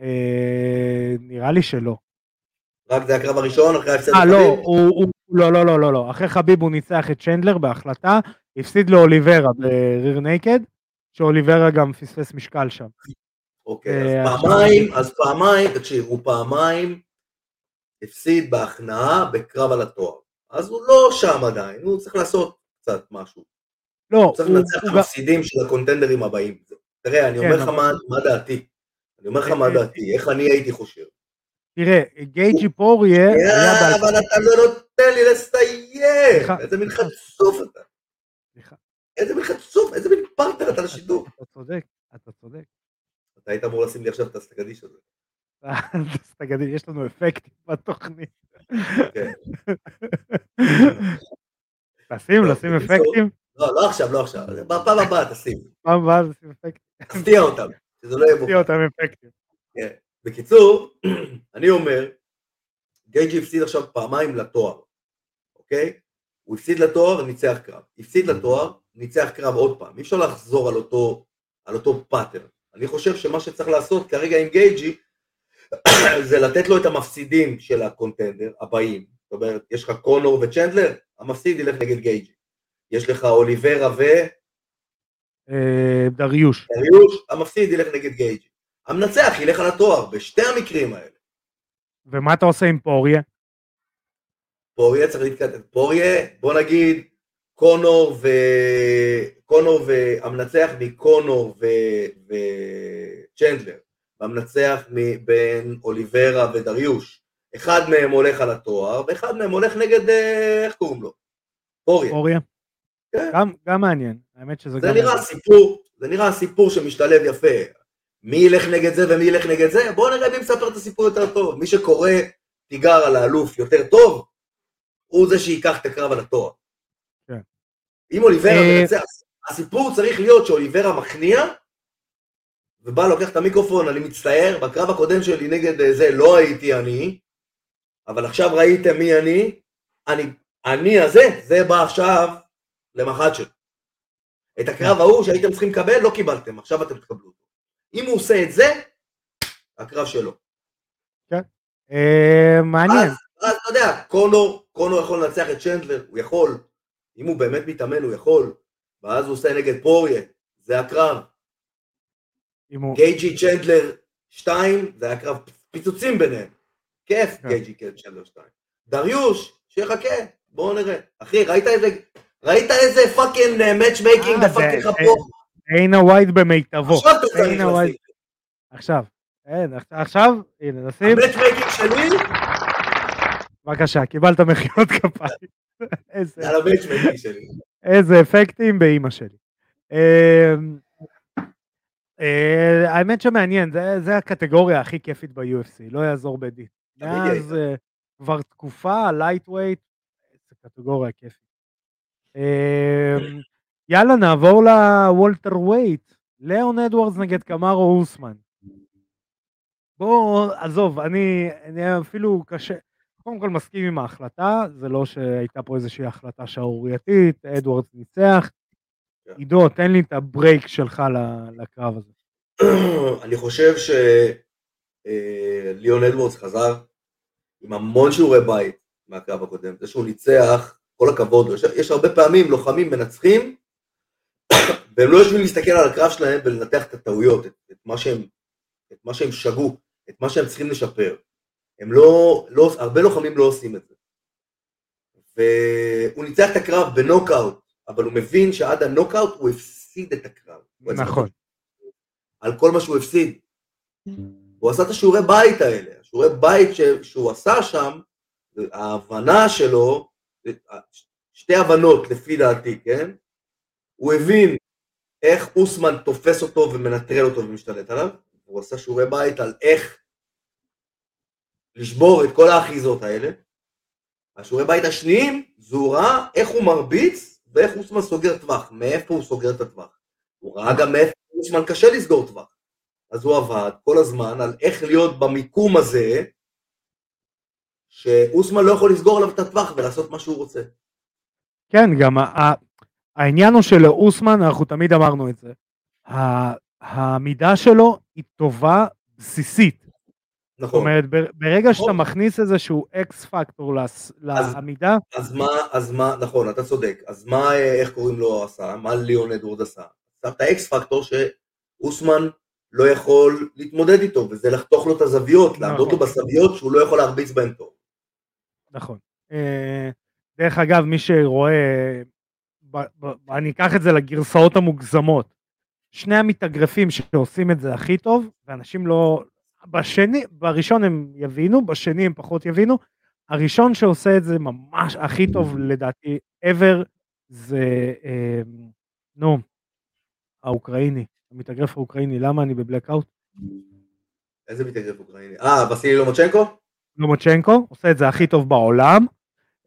אה, נראה לי שלא. רק זה הקרב הראשון אחרי ההפסד לחביב? אה, לא, הוא... לא, לא, לא, לא, לא. אחרי חביב הוא ניצח את צ'נדלר בהחלטה, הפסיד לאוליברה בריר נייקד, שאוליברה גם פספס משקל שם. אוקיי, אז פעמיים, אז פעמיים, תקשיב, הוא פעמיים הפסיד בהכנעה בקרב על התואר. אז הוא לא שם עדיין, הוא צריך לעשות קצת משהו. לא, הוא צריך לנצח את המפסידים של הקונטנדרים הבאים. תראה, אני אומר לך מה דעתי. אני אומר לך מה דעתי, איך אני הייתי חושב. תראה, גייג'י פוריה... אבל אתה לא נותן לי לסיים! איזה מין חצוף אתה. איזה מין חצוף, איזה מין פרטנר אתה לשידור. אתה צודק, אתה צודק. אתה היית אמור לשים לי עכשיו את הסטגדיש הזה. סטגדיש, יש לנו אפקטים בתוכנית. לשים, לשים אפקטים? לא, לא עכשיו, לא עכשיו. בפעם הבאה תשים. פעם הבאה תשים אפקטים. תפתיע אותם, שזה לא יהיה מוכר. תפתיע אותם אפקטים. כן. בקיצור, אני אומר, גייג'י הפסיד עכשיו פעמיים לתואר, אוקיי? הוא הפסיד לתואר, ניצח קרב. הפסיד לתואר, ניצח קרב עוד פעם. אי אפשר לחזור על אותו, על אותו pattern. אני חושב שמה שצריך לעשות כרגע עם גייג'י זה לתת לו את המפסידים של ה contender הבאים. זאת אומרת, יש לך קונור וצ'נדלר, המפסיד ילך נגד גייג'י. יש לך אוליברה ו... אה, דריוש. דריוש, המפסיד ילך נגד גייג'י. המנצח ילך על התואר, בשתי המקרים האלה. ומה אתה עושה עם פוריה? פוריה צריך להתקדם. פוריה, בוא נגיד, קונור ו... קונור והמנצח מקונור ו... וצ'נדלר, והמנצח בין אוליברה ודריוש. אחד מהם הולך על התואר, ואחד מהם הולך נגד, אה, איך קוראים לו? פוריה. פוריה. כן. גם, גם מעניין, האמת שזה זה גם... נראה מעניין. סיפור, זה נראה סיפור שמשתלב יפה. מי ילך נגד זה ומי ילך נגד זה? בואו נראה מי מספר את הסיפור יותר טוב. מי שקורא תיגר על האלוף יותר טוב, הוא זה שייקח את הקרב על התואר. כן. אם אוליברה אה, מנצח, הסיפור צריך להיות שאוליברה מכניע, ובא לוקח את המיקרופון, אני מצטער, בקרב הקודם שלי נגד אה, זה לא הייתי אני, אבל עכשיו ראיתם מי אני, אני, אני הזה, זה בא עכשיו למח"ט שלו. את הקרב ההוא שהייתם צריכים לקבל, לא קיבלתם, עכשיו אתם תקבלו אותו. אם הוא עושה את זה, הקרב שלו. כן, אה, מעניין. אז אתה יודע, קונור, קונור יכול לנצח את צ'נדלר, הוא יכול, אם הוא באמת מתאמן הוא יכול, ואז הוא עושה נגד פוריה, זה הקרב. גייג'י צ'נדלר 2, זה היה קרב פיצוצים ביניהם. כיף. גייג'י צ'נדלר 2. דריוש, שיחכה, בואו נראה. אחי, ראית איזה, ראית איזה fucking matchmaking דפקתי לך פה? דיינה וייט במיטבו. עכשיו אתה צריך לשים. עכשיו, עכשיו, הנה נשים. ה matchmaking שלי? בבקשה, קיבלת מחיאות כפיים. על ה matchmaking שלי. איזה אפקטים באימא שלי. אמ, אה, האמת שמעניין, זה הקטגוריה הכי כיפית ב-UFC, לא יעזור בית דין. מאז אה, כבר תקופה, lightweight, זה קטגוריה כיפית. אמ, יאללה, נעבור ל welterweight. ליאון אדוארדס נגד קמארו אוסמן. בוא, עזוב, אני, אני אפילו קשה, קודם כל מסכים עם ההחלטה, זה לא שהייתה פה איזושהי החלטה שערורייתית, אדוארדס ניצח. כן. עידו, תן לי את הברייק שלך לקרב הזה. אני חושב אה, אדוארדס חזר עם המון שיעורי בית מהקרב הקודם, זה שהוא ניצח, כל הכבוד, יש, יש הרבה פעמים לוחמים מנצחים והם לא יושבים להסתכל על הקרב שלהם ולנתח את הטעויות, את, את, מה שהם, את מה שהם שגו, את מה שהם צריכים לשפר. הם לא, לא, הרבה לוחמים לא עושים את זה. והוא ניצח את הקרב בנוקאוט, אבל הוא מבין שעד הנוקאוט הוא הפסיד את הקרב. נכון. על כל מה שהוא הפסיד. הוא עשה את השיעורי בית האלה, השיעורי בית ש, שהוא עשה שם, ההבנה שלו, שתי הבנות לפי דעתי, כן? הוא הבין איך אוסמן תופס אותו ומנטרל אותו ומשתלט עליו, הוא עשה שיעורי בית על איך לשבור את כל האחיזות האלה. השיעורי בית השניים, זה הוא ראה איך הוא מרביץ ואיך אוסמן סוגר טווח, מאיפה הוא סוגר את הטווח. הוא ראה גם מאיפה אוסמן קשה לסגור טווח. אז הוא עבד כל הזמן על איך להיות במיקום הזה, שאוסמן לא יכול לסגור עליו את הטווח ולעשות מה שהוא רוצה. כן, גם העניין הוא שלאוסמן, אנחנו תמיד אמרנו את זה, העמידה שלו היא טובה בסיסית. נכון. זאת אומרת, ברגע נכון. שאתה מכניס איזשהו X factor לעמידה... אז מה, אז מה, נכון, אתה צודק. אז מה, איך קוראים לו עשה? מה ליאון אדוורד עשה? שם את ה X factor שאוסמן לא יכול להתמודד איתו, וזה לחתוך לו את הזוויות, נכון. לעמוד לו בזוויות שהוא לא יכול להרביץ בהן טוב. נכון. אה, דרך אגב, מי שרואה אני אקח את זה לגרסאות המוגזמות. שני המתאגרפים שעושים את זה הכי טוב, ואנשים לא... בשני, בראשון הם יבינו, בשני הם פחות יבינו. הראשון שעושה את זה ממש הכי טוב לדעתי ever זה, אה, נו, האוקראיני, המתאגרף האוקראיני, למה אני בבלקאוט? איזה מתאגרף אוקראיני? אה, וסילי לומוצ'נקו? לומוצ'נקו, עושה את זה הכי טוב בעולם.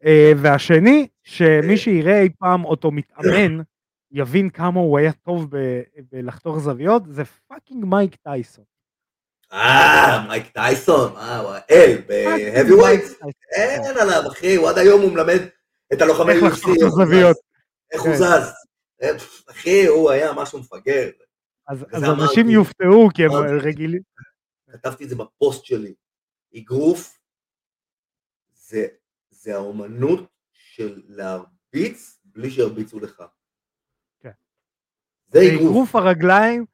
אה, והשני, שמי שיראה אי פעם אותו מתאמן, יבין כמה הוא היה טוב בלחתוך זוויות, זה fucking מייק טייסון. אה, מייק טייסון, אה, הוא האל, ב heavyweight, אין עליו, אחי, הוא עד היום הוא מלמד את הלוחמי איך לחתוך את הזוויות. איך הוא כן. זז. אה, אחי, הוא היה משהו מפגר. אז אנשים יופתעו, כי הם רגילים. כתבתי את זה בפוסט שלי. אגרוף זה האומנות של להרביץ בלי שירביצו לך. זה אגרוף הרגליים,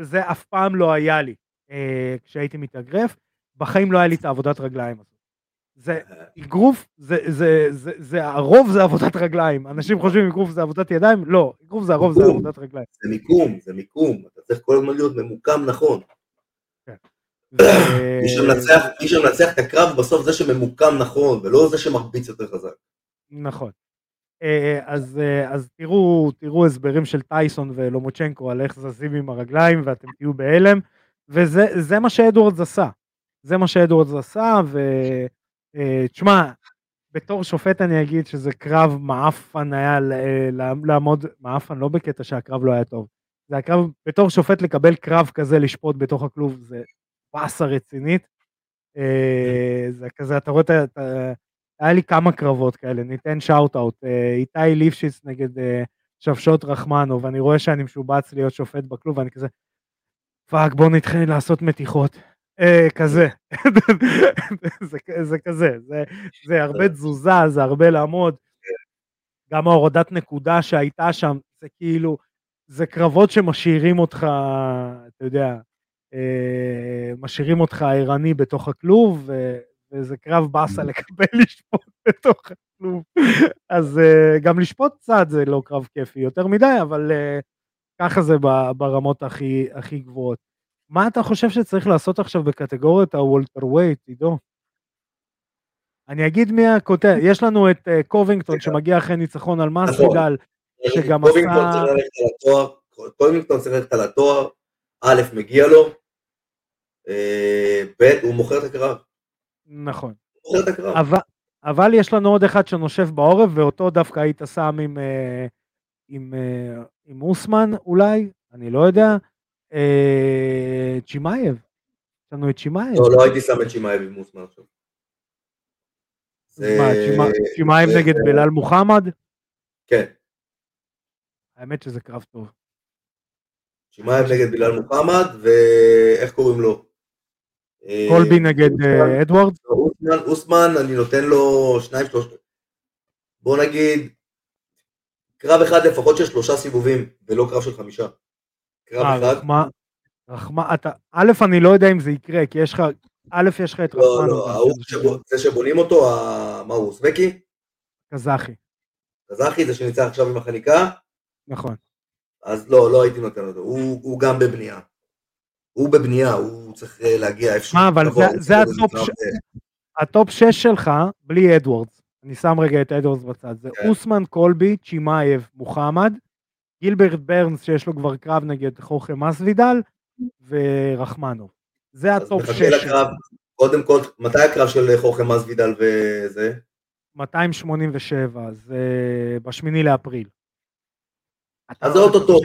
זה אף פעם לא היה לי אה, כשהייתי מתאגרף, בחיים לא היה לי את העבודת רגליים הזאת. זה אגרוף, זה, זה, זה, זה, הרוב זה עבודת רגליים, אנשים חושבים אגרוף זה עבודת ידיים, לא, אגרוף זה הרוב זה עבודת רגליים. זה מיקום, זה מיקום, אתה צריך כל הזמן להיות ממוקם נכון. כן. מי שמנצח את הקרב בסוף זה שממוקם נכון, ולא זה שמרביץ יותר חזק. נכון. אה, אז, אה, אז תראו, תראו הסברים של טייסון ולומוצ'נקו על איך זזים עם הרגליים ואתם תהיו בהלם, וזה מה שאדוארדס עשה. זה מה שאדוארדס עשה, ותשמע, אה, בתור שופט אני אגיד שזה קרב מעפן היה לעמוד, מעפן לא בקטע שהקרב לא היה טוב. זה הקרב, בתור שופט לקבל קרב כזה לשפוט בתוך הכלוב, זה באסה רצינית. זה כזה, אתה רואה. היה לי כמה קרבות כאלה, ניתן shout out, אה, איתי ליפשיץ נגד אה, שפשוט רחמנו, ואני רואה שאני משובץ להיות שופט בכלוב, ואני כזה, fuck בוא נתחיל לעשות מתיחות. אה, כזה, זה, זה כזה, זה, הרבה תזוזה, זה הרבה לעמוד. גם ההורדת נקודה שהייתה שם, זה כאילו, זה קרבות שמשאירים אותך, אתה יודע, אה, משאירים אותך ערני בתוך הכלוב, וזה קרב באסה לקבל לשפוט בתוך הכלוב. אז גם לשפוט צד זה לא קרב כיפי יותר מדי, אבל ככה זה ברמות הכי, הכי גבוהות. מה אתה חושב שצריך לעשות עכשיו בקטגוריית הוולטר ווייט, עידו? אני אגיד מי הקונטנדר, יש לנו את uh, קובינגטון שמגיע אחרי ניצחון על נכון. מספידל, שגם עשה... קובינגטון צריך ללכת על התואר, א', מגיע לו, ב', הוא מוכר את הקרב. נכון. אבל, אבל יש לנו עוד אחד שנושף בעורף, ואותו דווקא היית שם עם, אה, עם, אה, עם אוסמן אולי, אני לא יודע. אה, צ'ימאייב. יש לנו את צ'ימאייב. לא, לא הייתי שם את צ'ימאייב עם אוסמן עכשיו. מה, צ'ימאייב נגד בלאל מוחמד? כן. האמת שזה קרב טוב. צ'ימאייב נגד בלאל מוחמד, ואיך קוראים לו? קולבי אה, נגד אה, אדוארד? לא, אוסמן, אני נותן לו שניים שלושה, בוא נגיד, קרב אחד לפחות של שלושה סיבובים, ולא קרב של חמישה. קרב אה, אחד. רחמנוב, אתה, א', אני לא יודע אם זה יקרה, כי יש לך, א', יש לך את לא, רחמנוב. לא, לא, זה שבונים אותו, מה הוא, אוסבקי? קזחי. קזחי זה שניצח עכשיו עם החניקה? נכון. אז לא, לא הייתי נותן אותו, הוא גם בבנייה. הוא בבנייה, הוא צריך אה, להגיע איפשהו. מה, אבל זה, זה ה top, ש... ה top 6 שלך, בלי אדוורדס. אני שם רגע את אדוורדס בצד. זה כן. אוסמן, קולבי, צ'ימאייב, מוחמד, גילברט ברנס, שיש לו כבר קרב נגד חורחה מסווידל, ורחמנוב. זה ה top 6. קודם כל, מתי הקרב של חורחה מסווידל וזה? 287, זה בשמיני לאפריל. אז זה אוטוטו.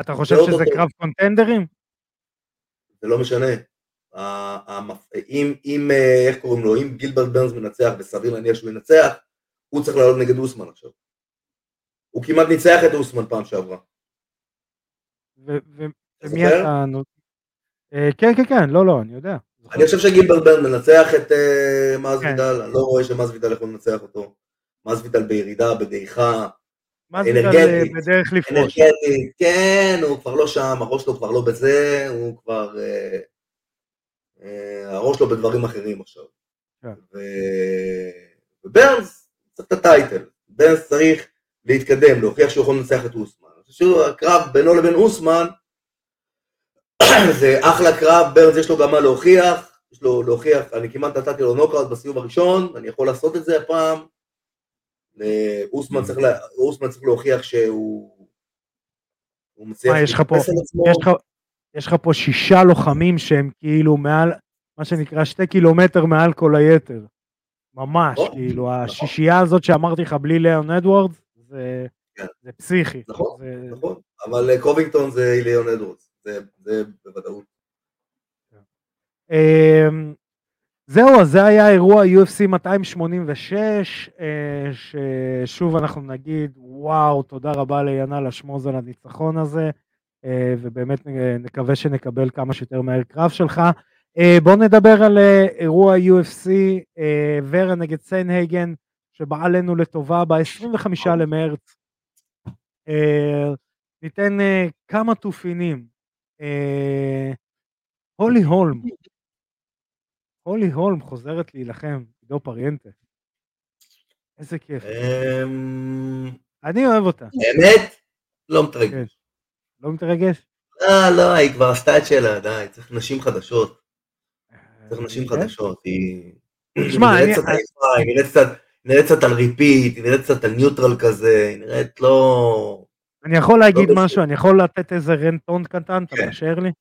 אתה חושב שזה קרב contenderים? זה לא משנה. אם, אם, אה, איך קוראים לו, אם גילברט ברנס מנצח, וסביר להניח שהוא ינצח, הוא צריך לעלות נגד אוסמן עכשיו. הוא כמעט ניצח את אוסמן פעם שעברה. ומי אתה... אה, כן, כן, כן, לא, לא, אני יודע. אני חושב שגילברט ברנס מנצח את אה, מאז וידל, כן. אני לא רואה שמאז וידל יכול לנצח אותו. מאז וידל בירידה, בדעיכה, אנרגטית, בדרך לפרוש. אנרגטית, כן, הוא כבר לא שם, הראש שלו כבר לא בזה, הוא כבר... אה, אה, הראש שלו בדברים אחרים עכשיו. כן. וברנס צריך את הטייטל, ברנס צריך להתקדם, להוכיח שהוא יכול לנצח את אוסמן. אני חושב שהקרב בינו לבין אוסמן זה אחלה קרב, ברנס יש לו גם מה להוכיח, יש לו להוכיח, אני כמעט נתתי לו נוקאוט בסיבוב הראשון, אני יכול לעשות את זה הפעם. אוסמן צריך, לה, צריך להוכיח שהוא הוא מצליח להתייחס על עצמו. יש לך, יש לך פה שישה לוחמים שהם כאילו מעל, מה שנקרא שתי קילומטר מעל כל היתר. ממש, כאילו, נכון. השישייה הזאת שאמרתי לך בלי ליאון אדוארדס, זה, כן. זה פסיכי. נכון, זה... נכון, אבל אה, קובינגטון זה ליאון אדוארדס, זה, זה בוודאות. אמ, זהו, אז זה היה אירוע UFC 286, אה, ששוב אנחנו נגיד, וואו, תודה רבה לינל אשמוז על הניצחון הזה, אה, ובאמת נקווה שנקבל כמה שיותר מהר קרב שלך. אה, בואו נדבר על אירוע UFC, ורה נגד סיינהייגן, שבא עלינו לטובה ב-25 למרץ. ניתן כמה תופינים. הולי הולם, הולי הולם חוזרת להילחם, עידו פריאנטה. איזה כיף. אמ, אני אוהב אותה. באמת? לא מתרגש. כן. לא מתרגש? אה, לא, היא כבר עשתה את שלה, די, צריך נשים חדשות. צריך אה, נשים? חדשות, היא... תשמע, אני... היא נראית קצת על repeat, היא נראית קצת על neutral כזה, היא נראית לא... אני יכול להגיד לא משהו, אני יכול לתת איזה rantון קטן, אתה כן. מאשר לי?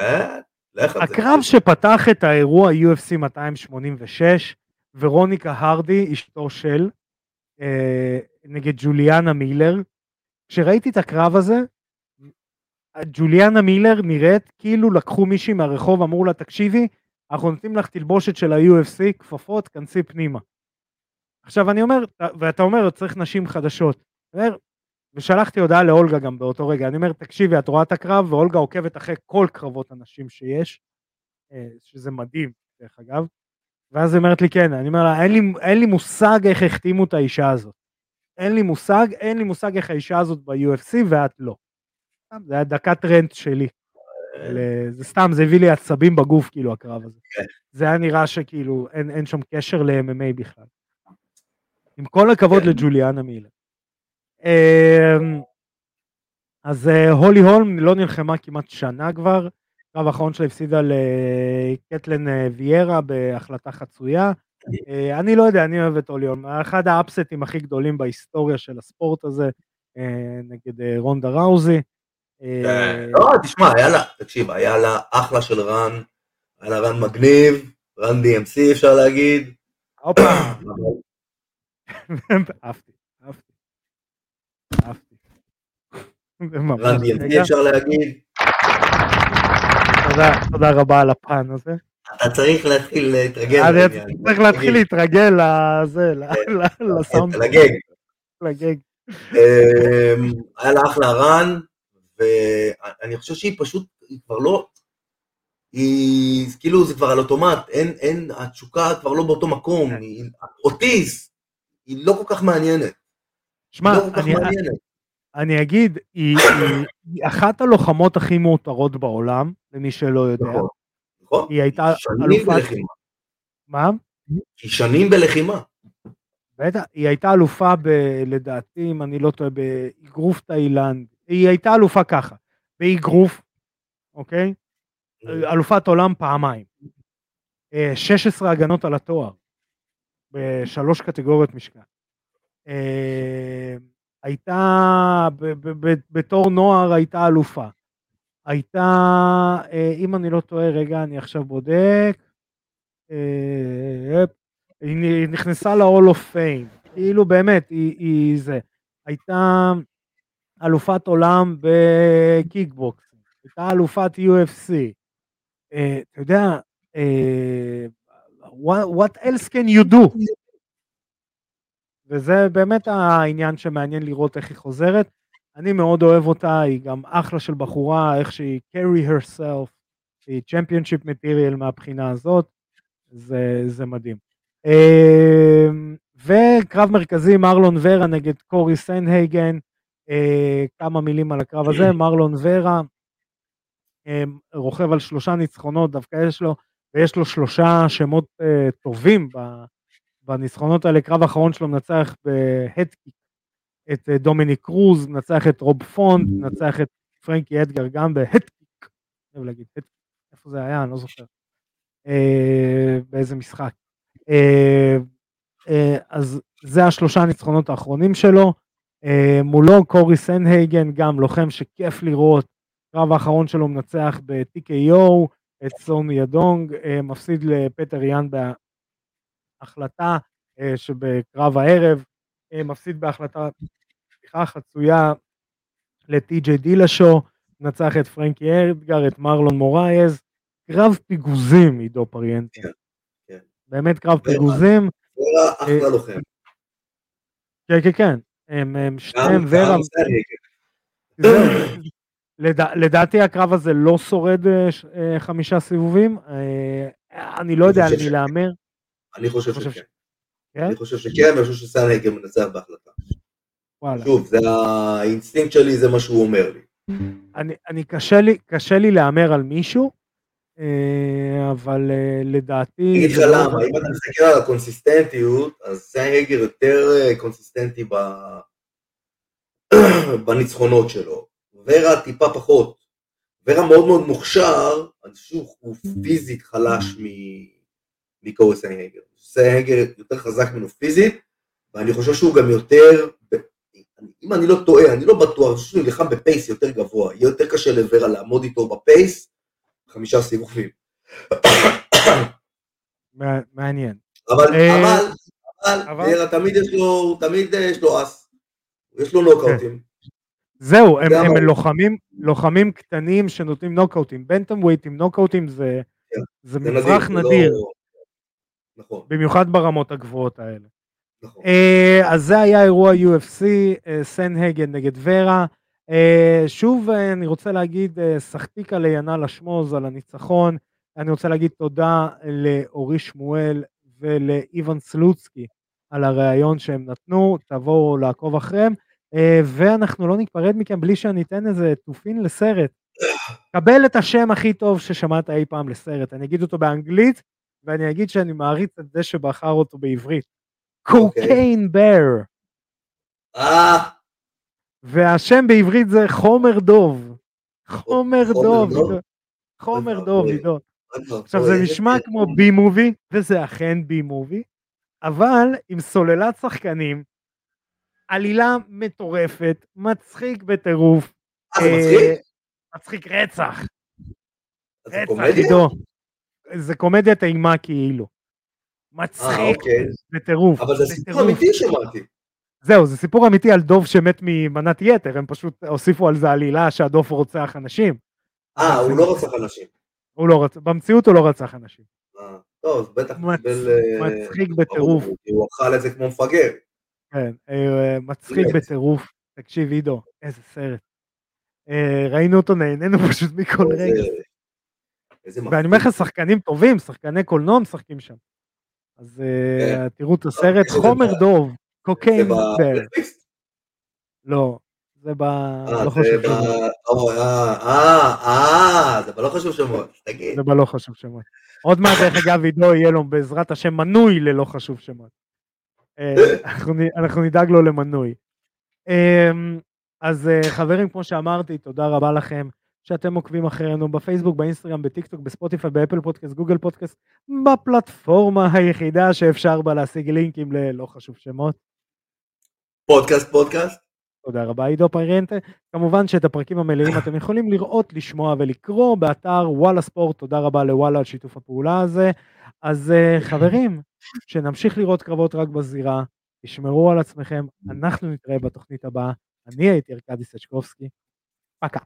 אה, הקרב שפתח את האירוע UFC 286, ורוניקה הרדי, אשתו של, אה, נגד ג'וליאנה מילר. כשראיתי את הקרב הזה, ג'וליאנה מילר נראית כאילו לקחו מישהי מהרחוב, אמרו לה, תקשיבי, אנחנו נותנים לך תלבושת של ה-UFC, כפפות, כנסי פנימה. עכשיו אני אומר, ואתה אומר, צריך נשים חדשות. אומר, ושלחתי הודעה לאולגה גם באותו רגע, אני אומר, תקשיבי, את רואה את הקרב, ואולגה עוקבת אחרי כל קרבות הנשים שיש, אה, שזה מדהים, דרך אגב, ואז היא אומרת לי, כן, אני אומר לה, אין לי, אין לי מושג איך החתימו את האישה הזאת. אין לי מושג, אין לי מושג איך האישה הזאת ב-UFC ואת לא. זה היה דקת רנט שלי. זה סתם, זה הביא לי עצבים בגוף, כאילו, הקרב הזה. כן. זה היה נראה שכאילו, אין, אין שם קשר ל-MMA בכלל. עם כל הכבוד כן. לג'וליאנה מילר. אמ, אז אה, הולי הולם לא נלחמה כמעט שנה כבר, הקרב האחרון שלה הפסידה לקטלן אה, ויירה בהחלטה חצויה. אה, אני לא יודע, אני אוהב את הולי הולם, אחד האפסטים הכי גדולים בהיסטוריה של הספורט הזה, נגד רונדה ראוזי. לא, תשמע, היה לה, תקשיב, היה לה אחלה של רן, היה לה רן מגניב, רן DMC אפשר להגיד. הופה. אהבתי, אהבתי. אהבתי. רן אפשר להגיד. תודה רבה על הפן הזה. אתה צריך להתחיל להתרגל. אני צריך להתחיל להתרגל לזה, כן. לסאונד. לגג. לגג. אמ, היה לה אחלה רן, ואני חושב שהיא פשוט, היא כבר לא, היא, כאילו זה כבר על אוטומט, אין, אין, התשוקה כבר לא באותו מקום, כן. אוטיס, היא לא כל כך מעניינת. שמע, לא אני, אני אגיד, היא, היא, היא אחת הלוחמות הכי מאותרות בעולם, למי שלא יודע. נכון, נכון. היא הייתה אלופת... בלחימה. מה? היא שנים בלחימה. בטח, היא הייתה אלופה ב... לדעתי, אם אני לא טועה, באגרוף תאילנד. היא הייתה אלופה ככה, באגרוף, אוקיי? אלופת עולם פעמיים. 16 אה, הגנות על התואר, בשלוש קטגוריות משקל. אה, הייתה, בתור נוער הייתה אלופה. הייתה, אה, אם אני לא טועה, רגע, אני עכשיו בודק, אה, היא נכנסה ל-all of fame, כאילו באמת, היא, היא זה. הייתה אלופת עולם בקיקבוקס, הייתה אלופת UFC. אתה יודע, what else can you do? וזה באמת העניין שמעניין לראות איך היא חוזרת. אני מאוד אוהב אותה, היא גם אחלה של בחורה, איך שהיא carry herself, היא צ'מפיונשיפ מטיריאל מהבחינה הזאת, זה, זה מדהים. אמ, וקרב מרכזי, מרלון ורה נגד קורי סנהייגן, אה, כמה מילים על הקרב הזה, מרלון ורה אמ, רוכב על שלושה ניצחונות, דווקא יש לו, ויש לו שלושה שמות אה, טובים בניצחונות האלה, קרב האחרון שלו מנצח בהדקיק את אה, דומיניק קרוז, מנצח את רוב פונט, מנצח את פרנקי אדגר גם בהדקיק. אוהב להגיד, איפה זה היה, אני לא זוכר. אה, באיזה משחק. אז זה השלושה הניצחונות האחרונים שלו. מולו קורי סנהייגן, גם לוחם שכיף לראות. קרב האחרון שלו מנצח ב-TKO, את סוני ידונג, אה, מפסיד לפטר יאן בהחלטה אה, שבקרב הערב, אה, מפסיד בהחלטה, סליחה, חצויה לטי.ג'יי דילשו, מנצח את פרנקי אדגר, את מרלון מורייז, קרב פיגוזים עידו פריאנטה. כן, כן. באמת קרב פיגוז. ורה אחלה לוחם. כן, כן, כן. הם, הם שניהם גם לדע- לדעתי הקרב הזה לא שורד אה, ש- אה, חמישה סיבובים. אה, אני לא אני יודע על מי. להמר. אני חושב שכן. כן? אני חושב שכן, ואני חושב שסנהייגן מנצח בהחלטה. וואלה. שוב, זה האינסטינקט שלי, זה מה שהוא אומר לי. אני, אני קשה לי, קשה לי להמר על מישהו, אבל לדעתי... אני אגיד לך לא- למה, אם אתה מסתכל על ה consistentיות, אז סנהייגן יותר consistentי ב- בניצחונות שלו. ורה טיפה פחות. ורה מאוד מאוד מוכשר, אז שוב, הוא פיזית חלש מקורי סנהייגן. סנהייגן יותר חזק ממנו פיזית, ואני חושב שהוא גם יותר, אם אני לא טועה, אני לא בטוח, אני חושב שהוא נלחם ב pace יותר גבוה, יהיה יותר קשה לורה לעמוד איתו ב pace, חמישה סיבובים. מע- מעניין. אבל, אה, אבל, אבל, אבל- תמיד יש לו, תמיד יש לו אס. יש לו נוקאוטים. זהו, הם, הם. לוחמים, לוחמים קטנים שנותנים נוקאוטים. בנטום ווייט עם נוקאוטים זה, כן, זה זה מצרך זה לא- נדיר, נכון, במיוחד ברמות הגבוהות האלה. נכון. אה, אז זה היה אירוע UFC, אה, סנהגן נגד ורה. אה, שוב אה, אני רוצה להגיד אה, סחטיקה לינל אשמוז על הניצחון. אני רוצה להגיד תודה לאורי שמואל ולאיוון סלוצקי על הריאיון שהם נתנו, תבואו לעקוב אחריהם. אה, ואנחנו לא ניפרד מכם בלי שאני אתן איזה תופין לסרט. קבל את השם הכי טוב ששמעת אי פעם לסרט, אני אגיד אותו באנגלית, ואני אגיד שאני מעריץ את זה שבחר אותו בעברית. אוקיי. קוקיין בר. אה, והשם בעברית זה חומר דוב. חומר דוב. חומר דוב. עידו. עכשיו זה נשמע. כמו בי מובי, וזה אכן בי מובי, אבל עם סוללת שחקנים, עלילה מטורפת, מצחיק בטירוף. אה, זה אה, מצחיק? מצחיק רצח, רצח, קומדיה? עידו. זה קומדיה טעימה כאילו. מצחיק אוקיי. בטירוף. אבל זה סיפור בטירוף. אמיתי שמעתי. זהו, זה סיפור אמיתי על דוב שמת ממנת יתר, הם פשוט הוסיפו על זה עלילה שהדוב רוצח אנשים. אה, הוא לא רצח אנשים. הוא לא רצ... במציאות הוא לא רצח אנשים. אה, טוב, בטח. אה, מצחיק בטירוף. הוא אכל את זה כמו מפגר. כן, אה, מצחיק. בטירוף. תקשיב עידו, איזה סרט. אה, ראינו אותו, נהנינו פשוט מכל רגע. ואני אומר לך, שחקנים טובים, שחקני קולנוע משחקים שם. אז אה, כן. תראו את הסרט, זה חומר דוב, קוקיין? לא, זה ב... לא זה חשוב. שמות. אה, זה ב- לא חשוב שמות. תגיד. זה בלא חשוב שמות. עוד מעט, דרך אגב, עידו יהיה לו בעזרת השם מנוי ללא חשוב שמות. אה, אנחנו נדאג לו למנוי. אמ, אז אה, חברים, כמו שאמרתי, תודה רבה לכם שאתם עוקבים אחרינו בפייסבוק, באינסטגרם, בטיקטוק, בספוטיפיי, באפל פודקאסט, גוגל פודקאסט, בפלטפורמה היחידה שאפשר בה להשיג לינקים ללא חשוב שמות. פודקאסט, פודקאסט? תודה רבה עידו פריאנטה. כמובן שאת הפרקים המלאים אתם יכולים לראות, לשמוע ולקרוא באתר וואלה ספורט, תודה רבה לוואלה על שיתוף הפעולה הזה. אז אה, חברים, שנמשיך לראות קרבות רק בזירה, תשמרו על עצמכם, אנחנו נתראה בתוכנית הבאה. אני הייתי ארכדי סצ'קובסקי, פקה.